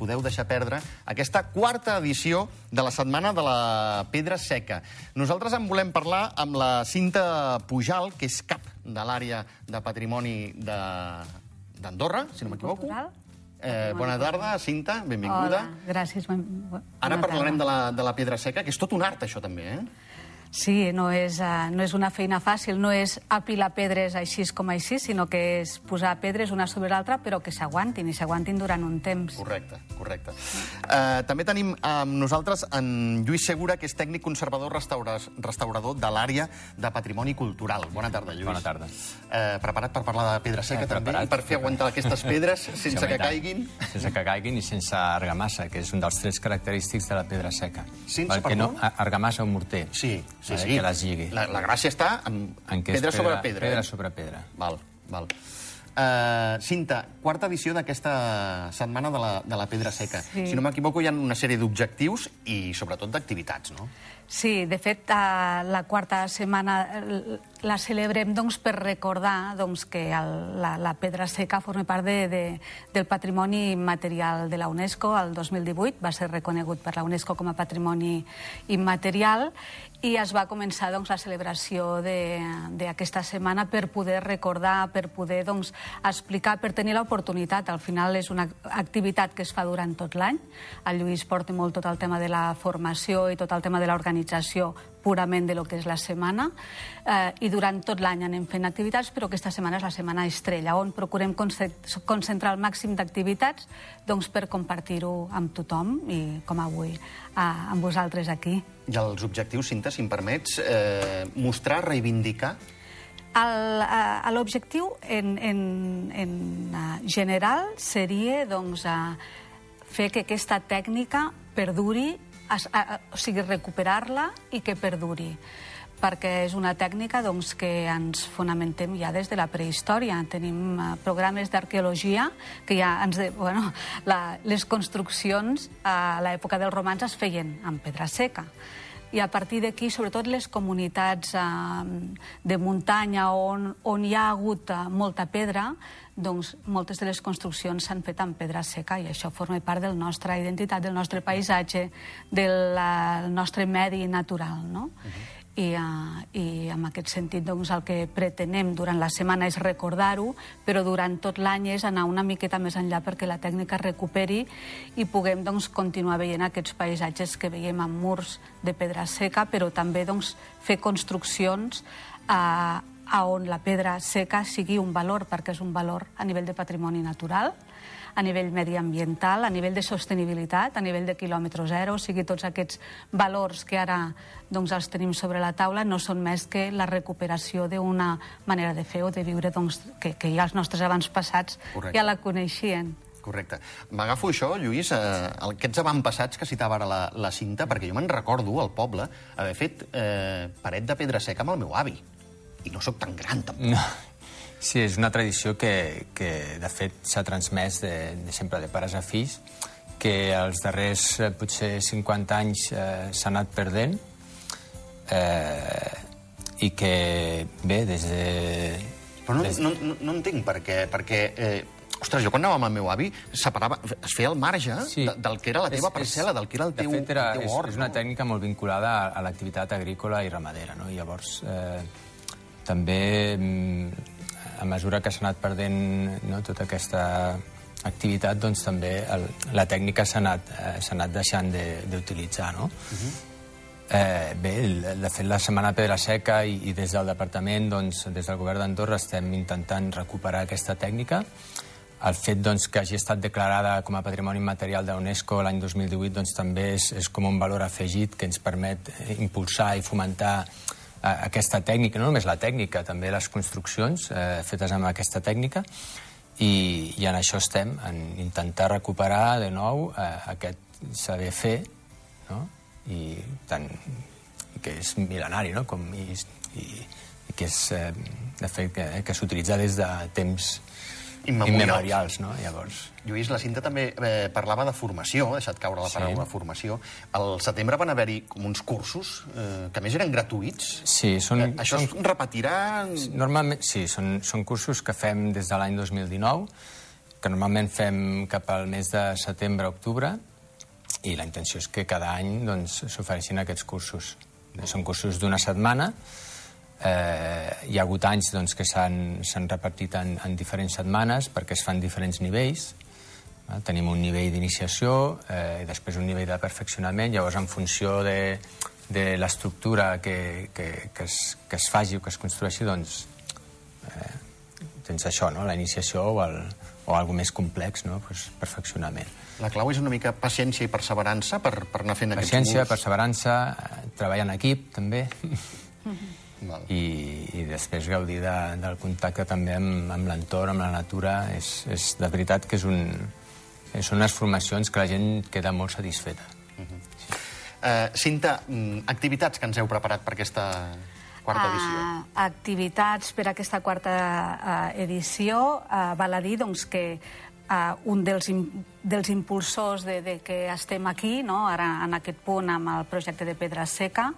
podeu deixar perdre aquesta quarta edició de la Setmana de la Pedra Seca. Nosaltres en volem parlar amb la Cinta Pujal, que és cap de l'àrea de patrimoni de- d'Andorra, si no m'equivoco. Eh, bona tarda, Cinta, benvinguda. Hola, gràcies. ben- bona Ara parlarem de tarda. la, de la pedra seca, que és tot un art, això, també, eh? Sí, no és, uh, no és una feina fàcil, no és apilar pedres així com així, sinó que és posar pedres una sobre l'altra, però que s'aguantin, i s'aguantin durant un temps. Correcte, correcte. Uh, també tenim amb nosaltres en Lluís Segura, que és tècnic conservador restaura restaurador de l'àrea de patrimoni cultural. Bona tarda, Lluís. Bona tarda. Uh, preparat per parlar de pedra seca, Eh, també, preparat, i per fer aguantar aquestes pedres sense que caiguin? Sense que caiguin i sense argamassa, que és un dels trets característics de la pedra seca. Sense, perdó? no, argamassa o morter. Sí, sí, sí. Que les lligui. La, la gràcia està en, En és pedra, sobre pedra. Pedra eh? sobre pedra. Val, val. Uh, Cinta, quarta edició d'aquesta setmana de la, de la pedra seca. Sí. Si no m'equivoco, hi ha una sèrie d'objectius i, sobretot, d'activitats, no? Sí, de fet, la quarta setmana la celebrem doncs, per recordar doncs, que el, la, la pedra seca forma part de, de, del patrimoni immaterial de la UNESCO. El 2018 va ser reconegut per la UNESCO com a patrimoni immaterial i es va començar doncs, la celebració d'aquesta setmana per poder recordar, per poder doncs, explicar, per tenir l'oportunitat. Al final és una activitat que es fa durant tot l'any. El Lluís porta molt tot el tema de la formació i tot el tema de l'organització purament de lo que és la setmana eh, i durant tot l'any anem fent activitats però aquesta setmana és la setmana estrella on procurem conce- concentrar el màxim d'activitats doncs, per compartir-ho amb tothom i com avui eh, amb vosaltres aquí. I els objectius, Cinta, si em permets, eh, mostrar, reivindicar... El, eh, L'objectiu en, en, en eh, general seria doncs, fer que aquesta tècnica perduri, es, eh, o sigui, recuperar-la i que perduri perquè és una tècnica doncs, que ens fonamentem ja des de la prehistòria. Tenim eh, programes d'arqueologia que ja ens... De, bueno, la, les construccions a l'època dels romans es feien amb pedra seca i a partir d'aquí, sobretot les comunitats eh, de muntanya on, on hi ha hagut eh, molta pedra, doncs moltes de les construccions s'han fet amb pedra seca i això forma part de la nostra identitat, del nostre paisatge, del eh, nostre medi natural, no? I, uh, I en aquest sentit doncs, el que pretenem durant la setmana és recordar-ho, però durant tot l'any és anar una miqueta més enllà perquè la tècnica es recuperi i puguem doncs, continuar veient aquests paisatges que veiem amb murs de pedra seca, però també doncs, fer construccions uh, a on la pedra seca sigui un valor, perquè és un valor a nivell de patrimoni natural, a nivell mediambiental, a nivell de sostenibilitat, a nivell de quilòmetre zero, o sigui, tots aquests valors que ara doncs, els tenim sobre la taula no són més que la recuperació d'una manera de fer o de viure doncs, que, que ja els nostres abans passats Correcte. ja la coneixien. Correcte. M'agafo això, Lluís, eh, aquests avantpassats que citava ara la, la cinta, perquè jo me'n recordo, al poble, haver fet eh, paret de pedra seca amb el meu avi. I no sóc tan gran, tampoc. No. Sí, és una tradició que, que de fet, s'ha transmès de, de sempre de pares a fills, que els darrers, eh, potser, 50 anys eh, s'ha anat perdent eh, i que, bé, des de... Però no, des- no, no, no entenc per què, perquè... Eh, ostres, jo quan anava amb el meu avi, separava, es feia el marge sí. de, del que era la teva És- parcel·la, del que era el teu, de fet, era, el teu és, hort. és una no? tècnica molt vinculada a, a l'activitat agrícola i ramadera, no? I llavors, eh, també, mm, a mesura que s'ha anat perdent no, tota aquesta activitat, doncs també el, la tècnica s'ha anat, eh, anat deixant de- d'utilitzar, no? Eh, bé, de fet, la Setmana Pedra Seca i, i des del departament, doncs, des del govern d'Andorra, estem intentant recuperar aquesta tècnica. El fet doncs, que hagi estat declarada com a Patrimoni Immaterial de l'UNESCO l'any 2018 doncs, també és, és com un valor afegit que ens permet eh, impulsar i fomentar aquesta tècnica, no només la tècnica, també les construccions eh, fetes amb aquesta tècnica, i, i en això estem, en intentar recuperar de nou eh, aquest saber fer, no? i tant que és mil·lenari, no? Com, i, i, i que és, eh, de fet, que, que s'utilitza des de temps Immemorials. immemorials, no? Llavors, Lluís, la cinta també eh, parlava de formació, ha deixat caure la Sí. paraula formació. Al setembre van haver-hi com uns cursos, eh, que més eren gratuïts. sí, són... Eh, Això són es repetirà... Normalment, sí, són, són cursos que fem des de l'any 2019 que normalment fem cap al mes de setembre-octubre, i la intenció és que cada any doncs, s'ofereixin aquests cursos. Són cursos d'una setmana, eh, hi ha hagut anys doncs, que s'han repartit en, en diferents setmanes perquè es fan diferents nivells. Eh? Tenim un nivell d'iniciació eh, i després un nivell de perfeccionament. Llavors, en funció de, de l'estructura que, que, que, es, que es faci o que es construeixi, doncs, eh, tens això, no? la iniciació o, el, o alguna més complex, no? pues, perfeccionament. La clau és una mica paciència i perseverança per, per anar fent paciència, aquests Paciència, perseverança, eh, treballar en equip, també. Val. I, i després gaudir de, del contacte també amb, amb l'entorn, amb la natura. És, és de veritat que és un, són unes formacions que la gent queda molt satisfeta. Uh -huh. sí. uh, Cinta, mm, activitats que ens heu preparat per aquesta quarta edició? Uh, activitats per aquesta quarta uh, edició. Uh, val a dir doncs, que uh, un dels, dels impulsors de, de que estem aquí, no? ara en aquest punt amb el projecte de Pedra Seca,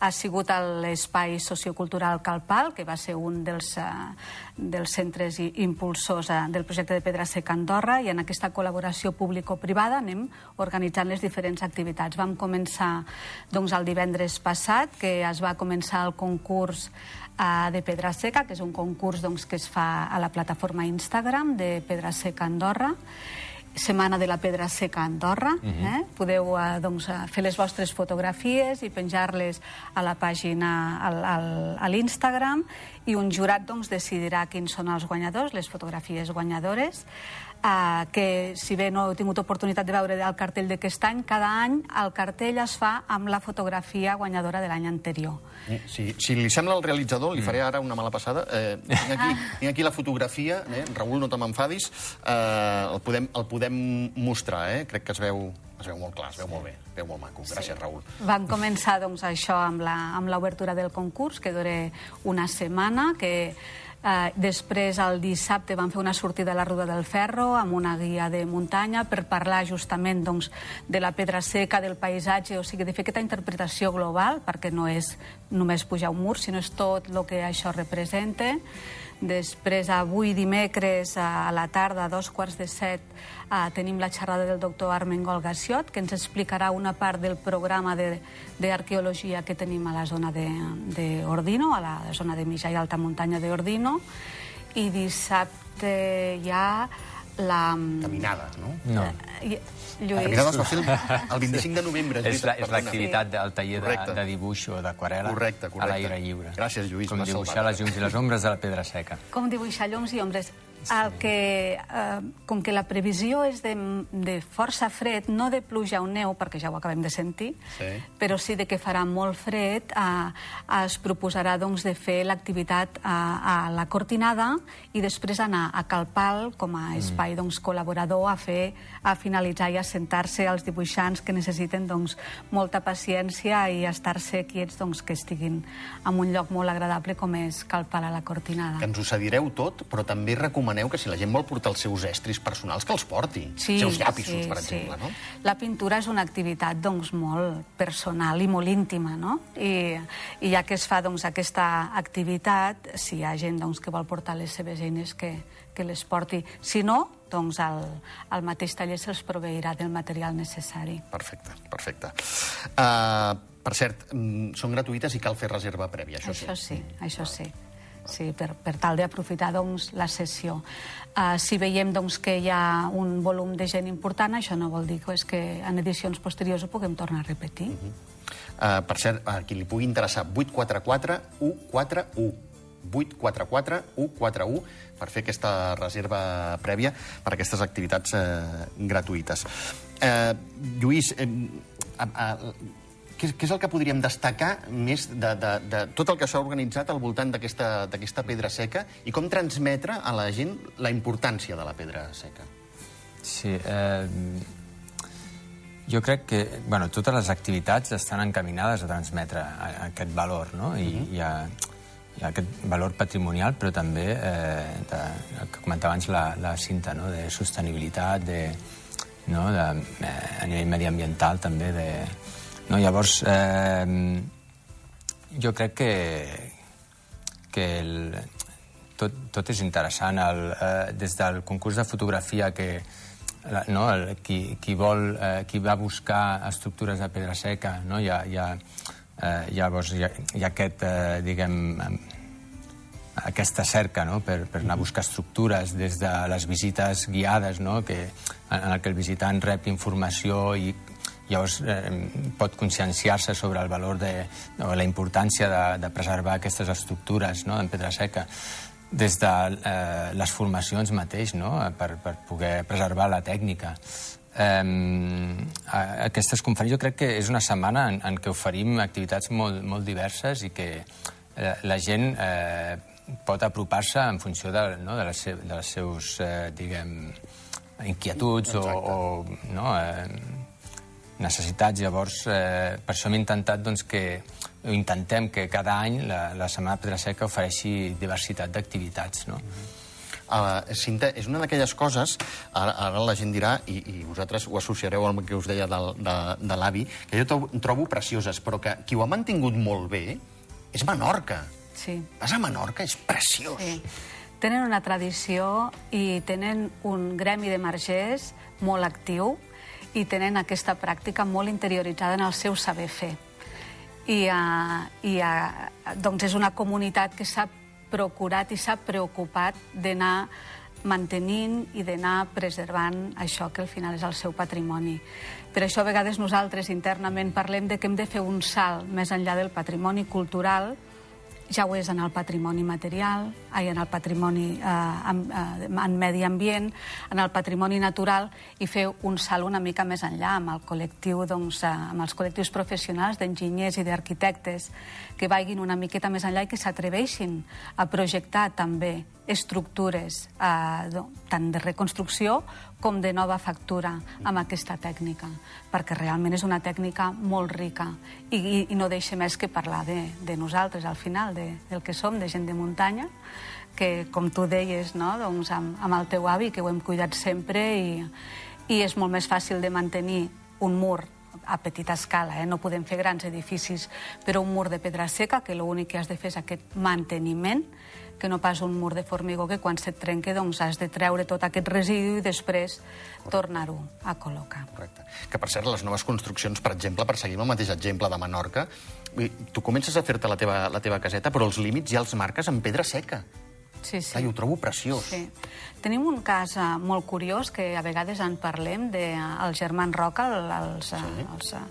ha sigut l'espai sociocultural Calpal, que va ser un dels, uh, dels centres impulsors uh, del projecte de Pedra Seca Andorra, i en aquesta col·laboració público-privada anem organitzant les diferents activitats. Vam començar doncs, el divendres passat, que es va començar el concurs uh, de Pedra Seca, que és un concurs doncs, que es fa a la plataforma Instagram de Pedra Seca Andorra, Setmana de la Pedra Seca a Andorra. Uh -huh. eh? Podeu uh, doncs, fer les vostres fotografies i penjar-les a la pàgina, al, al, a l'Instagram, i un jurat doncs, decidirà quins són els guanyadors, les fotografies guanyadores eh, que si bé no heu tingut oportunitat de veure el cartell d'aquest any, cada any el cartell es fa amb la fotografia guanyadora de l'any anterior. Eh, si, si li sembla al realitzador, li faré ara una mala passada. Eh, tinc, aquí, tinc aquí la fotografia, eh? Raül, no te m'enfadis, eh, el, podem, el podem mostrar, eh? crec que es veu, es veu molt clar, es veu molt bé, es veu molt maco. Gràcies, sí. Raül. Vam començar doncs, això amb l'obertura del concurs, que dura una setmana, que Eh, després, el dissabte, vam fer una sortida a la Ruda del Ferro amb una guia de muntanya per parlar justament doncs, de la pedra seca, del paisatge, o sigui, de fer aquesta interpretació global, perquè no és només pujar un mur, sinó és tot el que això representa. Després, avui dimecres, a la tarda, a dos quarts de set, eh, tenim la xerrada del doctor Armengol Gassiot, que ens explicarà una part del programa d'arqueologia que tenim a la zona d'Ordino, a la zona de mitja i alta muntanya d'Ordino. I dissabte hi ha la... Caminada, no? No. Lluís. La caminada es va fer el, 25 de novembre. És, és l'activitat del taller de, de dibuix o d'aquarela a l'aire lliure. Gràcies, Lluís. Com dibuixar les llums i les ombres de la pedra seca. Com dibuixar llums i ombres. El que, eh, com que la previsió és de, de força fred, no de pluja o neu, perquè ja ho acabem de sentir, sí. però sí de que farà molt fred, eh, es proposarà doncs, de fer l'activitat a, a la Cortinada i després anar a Calpal com a mm. espai mm. doncs, col·laborador a fer a finalitzar i a sentar-se als dibuixants que necessiten doncs, molta paciència i estar-se quiets doncs, que estiguin en un lloc molt agradable com és Calpal a la Cortinada. Que ens ho cedireu tot, però també recomaneu recomaneu que si la gent vol portar els seus estris personals, que els porti. Sí, els seus llapisos, sí, per exemple, sí. no? La pintura és una activitat doncs, molt personal i molt íntima, no? I, i ja que es fa doncs, aquesta activitat, si hi ha gent doncs, que vol portar les seves eines, que, que les porti. Si no, doncs el, el mateix taller se'ls proveirà del material necessari. Perfecte, perfecte. Uh, per cert, mm, són gratuïtes i cal fer reserva prèvia, això, això sí. Això sí, això sí sí, per, per tal d'aprofitar doncs, la sessió. Uh, si veiem doncs, que hi ha un volum de gent important, això no vol dir que, és que en edicions posteriors ho puguem tornar a repetir. Uh -huh. uh, per cert, a qui li pugui interessar, 844 141 844 141 per fer aquesta reserva prèvia per aquestes activitats eh, gratuïtes. Eh, Lluís, eh, a, a, què, què és el que podríem destacar més de, de, de tot el que s'ha organitzat al voltant d'aquesta pedra seca i com transmetre a la gent la importància de la pedra seca? Sí, eh, jo crec que bueno, totes les activitats estan encaminades a transmetre aquest valor, no? I uh -huh. hi, ha, hi ha aquest valor patrimonial, però també, eh, de, el que comentava abans la, la cinta, no? de sostenibilitat, de, no? de, eh, a nivell mediambiental també, de, no? Llavors, eh, jo crec que, que el, tot, tot és interessant. El, eh, des del concurs de fotografia que la, no, el, qui, qui, vol, eh, qui va buscar estructures de pedra seca, no? hi ha, hi ha, eh, llavors hi ha, hi ha aquest, eh, diguem, aquesta cerca no? per, per anar a buscar estructures des de les visites guiades, no? que, en el que el visitant rep informació i llavors eh, pot conscienciar-se sobre el valor de, o la importància de, de preservar aquestes estructures no? en pedra seca des de eh, les formacions mateix, no? per, per poder preservar la tècnica. Eh, aquestes conferències jo crec que és una setmana en, en què oferim activitats molt, molt diverses i que eh, la gent eh, pot apropar-se en funció de, no, de, les, de les seus, eh, diguem, inquietuds Exacte. o, o no, eh, necessitats. Llavors, eh, per això hem intentat doncs, que intentem que cada any la, la Setmana Pedra Seca ofereixi diversitat d'activitats. No? Mm -hmm. Uh, Cinta, és una d'aquelles coses, ara, ara la gent dirà, i, i vosaltres ho associareu amb el que us deia de, de, de l'avi, que jo trobo precioses, però que qui ho ha mantingut molt bé és Menorca. Sí. Vas a Menorca, és preciós. Sí. Tenen una tradició i tenen un gremi de margers molt actiu i tenen aquesta pràctica molt interioritzada en el seu saber fer i, uh, i uh, doncs és una comunitat que s'ha procurat i s'ha preocupat d'anar mantenint i d'anar preservant això que al final és el seu patrimoni. Per això a vegades nosaltres internament parlem de que hem de fer un salt més enllà del patrimoni cultural ja ho és en el patrimoni material, ai, en el patrimoni eh, en, eh, en medi ambient, en el patrimoni natural, i fer un salt una mica més enllà amb el col·lectiu, doncs, eh, amb els col·lectius professionals d'enginyers i d'arquitectes que vagin una miqueta més enllà i que s'atreveixin a projectar també estructures eh, tant de reconstrucció com de nova factura amb aquesta tècnica, perquè realment és una tècnica molt rica i, i, i no deixa més que parlar de, de nosaltres al final, de, del que som, de gent de muntanya, que, com tu deies, no? doncs amb, amb el teu avi, que ho hem cuidat sempre i, i és molt més fàcil de mantenir un mur a petita escala, eh? no podem fer grans edificis, però un mur de pedra seca, que l'únic que has de fer és aquest manteniment, que no pas un mur de formigó que quan se't trenca doncs has de treure tot aquest residu i després tornar-ho a col·locar. Correcte. Que per cert, les noves construccions, per exemple, per seguir el mateix exemple de Menorca, tu comences a fer-te la, teva, la teva caseta, però els límits ja els marques en pedra seca. Sí, sí. Ai, ho trobo preciós. Sí. Tenim un cas uh, molt curiós que a vegades en parlem de, uh, germans Roca, els, uh, sí. els, uh,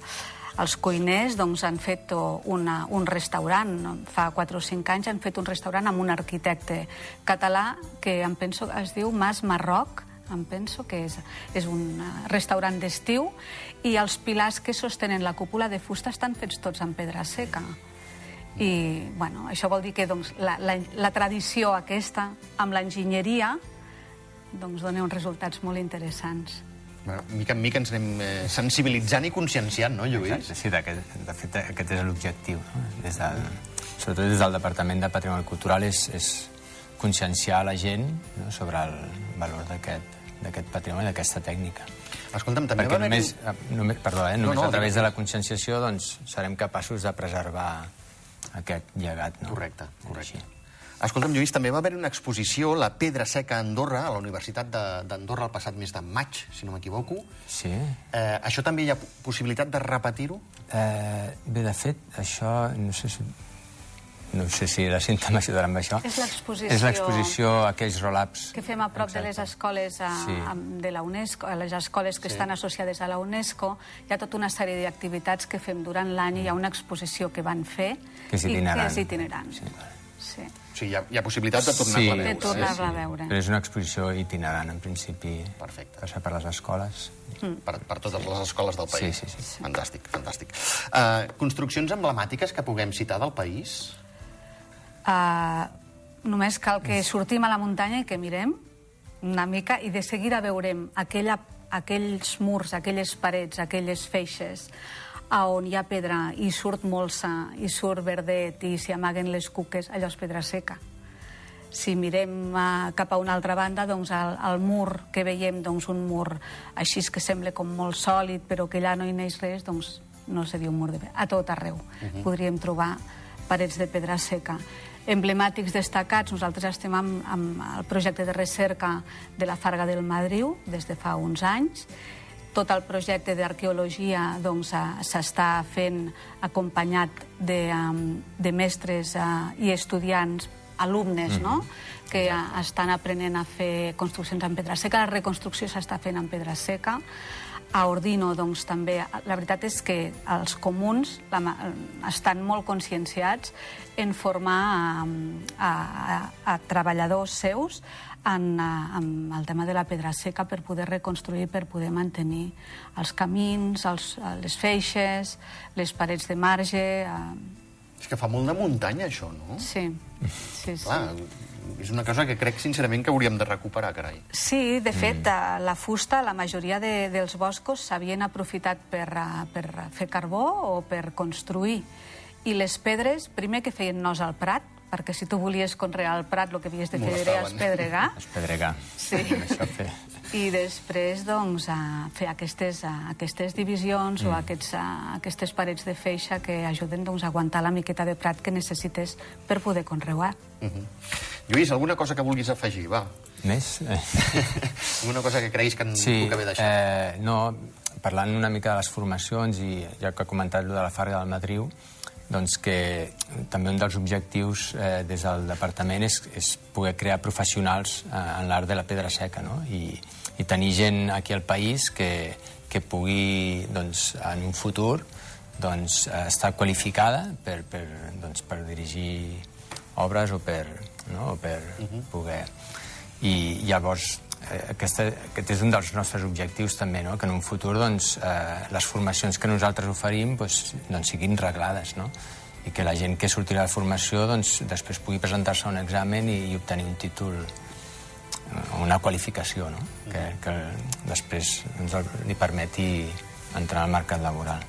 els cuiners doncs, han fet una, un restaurant. Fa 4 o 5 anys han fet un restaurant amb un arquitecte català que em penso es diu Mas Marroc, em penso que és, és un restaurant d'estiu, i els pilars que sostenen la cúpula de fusta estan fets tots en pedra seca. I bueno, això vol dir que doncs, la, la, la tradició aquesta amb l'enginyeria doncs, dona uns resultats molt interessants. Bueno, mica en mica ens anem eh, sensibilitzant i conscienciant, no, Lluís? Exacte, sí, de, de fet aquest és l'objectiu. No? Des del, sobretot des del Departament de Patrimoni Cultural és, és conscienciar la gent no? sobre el valor d'aquest patrimoni, d'aquesta tècnica. Escolta'm, també Perquè només, eh, només, perdó, eh, només no, no, a través de la conscienciació doncs, serem capaços de preservar aquest llegat. No? Correcte, correcte. Així. Escolta'm, Lluís, també va haver una exposició, La Pedra Seca a Andorra, a la Universitat d'Andorra el passat mes de maig, si no m'equivoco. Sí. Eh, això també hi ha possibilitat de repetir-ho? Eh, bé, de fet, això, no sé si no sé si la Cinta m'ajudarà amb això. És l'exposició... És l'exposició, aquells roll-ups. Que fem a prop Exacte. de les escoles a, sí. a, de la UNESCO, a les escoles que sí. estan associades a la UNESCO. Hi ha tota una sèrie d'activitats que fem durant l'any i hi ha una exposició que van fer que és itinerant. i que és itinerant. Sí. sí. Sí, hi ha, hi ha possibilitat de tornar-la sí, a veure. De tornar-la a veure. Però és una exposició itinerant, en principi. Perfecte. Passa per les escoles. Mm. Per, per totes sí. les escoles del país. Sí, sí, sí. Fantàstic, fantàstic. Uh, construccions emblemàtiques que puguem citar del país? Uh, només cal que sortim a la muntanya i que mirem una mica i de seguida veurem aquella, aquells murs, aquelles parets, aquelles feixes a on hi ha pedra i surt molsa i surt verdet i s'hi amaguen les cuques, allò és pedra seca. Si mirem uh, cap a una altra banda, doncs el, el mur que veiem, doncs un mur així que sembla com molt sòlid, però que allà no hi neix res, doncs no se diu mur de pedra. A tot arreu uh -huh. podríem trobar parets de pedra seca. Emblemàtics destacats, nosaltres estem amb, amb el projecte de recerca de la Farga del Madriu des de fa uns anys. Tot el projecte d'arqueologia doncs, s'està fent acompanyat de, um, de mestres uh, i estudiants, alumnes, no?, que uh, estan aprenent a fer construccions en pedra seca. La reconstrucció s'està fent en pedra seca. A Ordino, doncs, també, la veritat és que els comuns la, estan molt conscienciats en formar a, a, a, a treballadors seus en, a, en el tema de la pedra seca per poder reconstruir, per poder mantenir els camins, els, les feixes, les parets de marge... Eh, És que fa molt de muntanya, això, no? sí, sí, sí. Clar, és una cosa que crec sincerament que hauríem de recuperar, carai. Sí, de fet, mm. la fusta, la majoria de, dels boscos s'havien aprofitat per, eh, per fer carbó o per construir. I les pedres, primer que feien nos al prat, perquè si tu volies conrear el prat el que havies de fer era Molestaven. espedregar, Espedregar. Sí. Fer. I després doncs, a fer aquestes, a, aquestes divisions mm. o aquests, a, aquestes parets de feixa que ajuden doncs, a aguantar la miqueta de prat que necessites per poder conreuar. Uh -huh. Lluís, alguna cosa que vulguis afegir, va? Més? Alguna cosa que creguis que en Sí, puc haver deixat? eh, no, parlant una mica de les formacions i ja que ha comentat lo de la Farga del Madriu, doncs que també un dels objectius eh, des del departament és, és poder crear professionals eh, en l'art de la pedra seca no? I, i tenir gent aquí al país que, que pugui doncs, en un futur doncs, eh, estar qualificada per, per, doncs, per dirigir obres o per, no? o per uh -huh. poder... I llavors, aquesta, aquest és un dels nostres objectius també, no? que en un futur doncs, eh, les formacions que nosaltres oferim doncs, doncs siguin reglades, no? i que la gent que sortirà de formació doncs, després pugui presentar-se a un examen i, i obtenir un títol eh, una qualificació no? que, que després ens li permeti entrar al mercat laboral.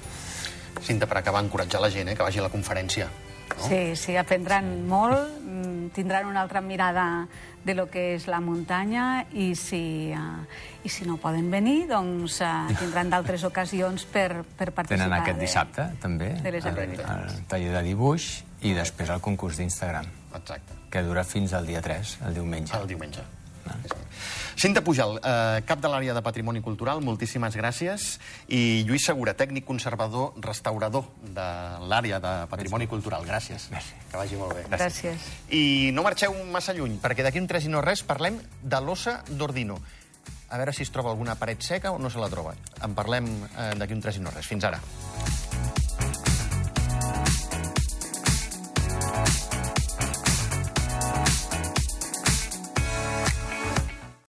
Cinta, per acabar, encoratjar la gent, eh, que vagi a la conferència. No? Sí, sí, aprendran molt, mm, tindran una altra mirada de lo que és la muntanya i si, uh, i si no poden venir, doncs uh, tindran d'altres ocasions per, per participar. Tenen aquest de- dissabte, també, de les el, el taller de dibuix i després el concurs d'Instagram, Exacte. que dura fins al dia 3, el diumenge. El diumenge. Cinta Pujal, eh, cap de l'àrea de Patrimoni Cultural, moltíssimes gràcies. I Lluís Segura, tècnic conservador, restaurador de l'àrea de Patrimoni Cultural. Gràcies. Que vagi molt bé. Gràcies. I no marxeu massa lluny, perquè d'aquí un tres i no res parlem de l'ossa d'Ordino. A veure si es troba alguna paret seca o no se la troba. En parlem eh, d'aquí un tres i no res. Fins ara.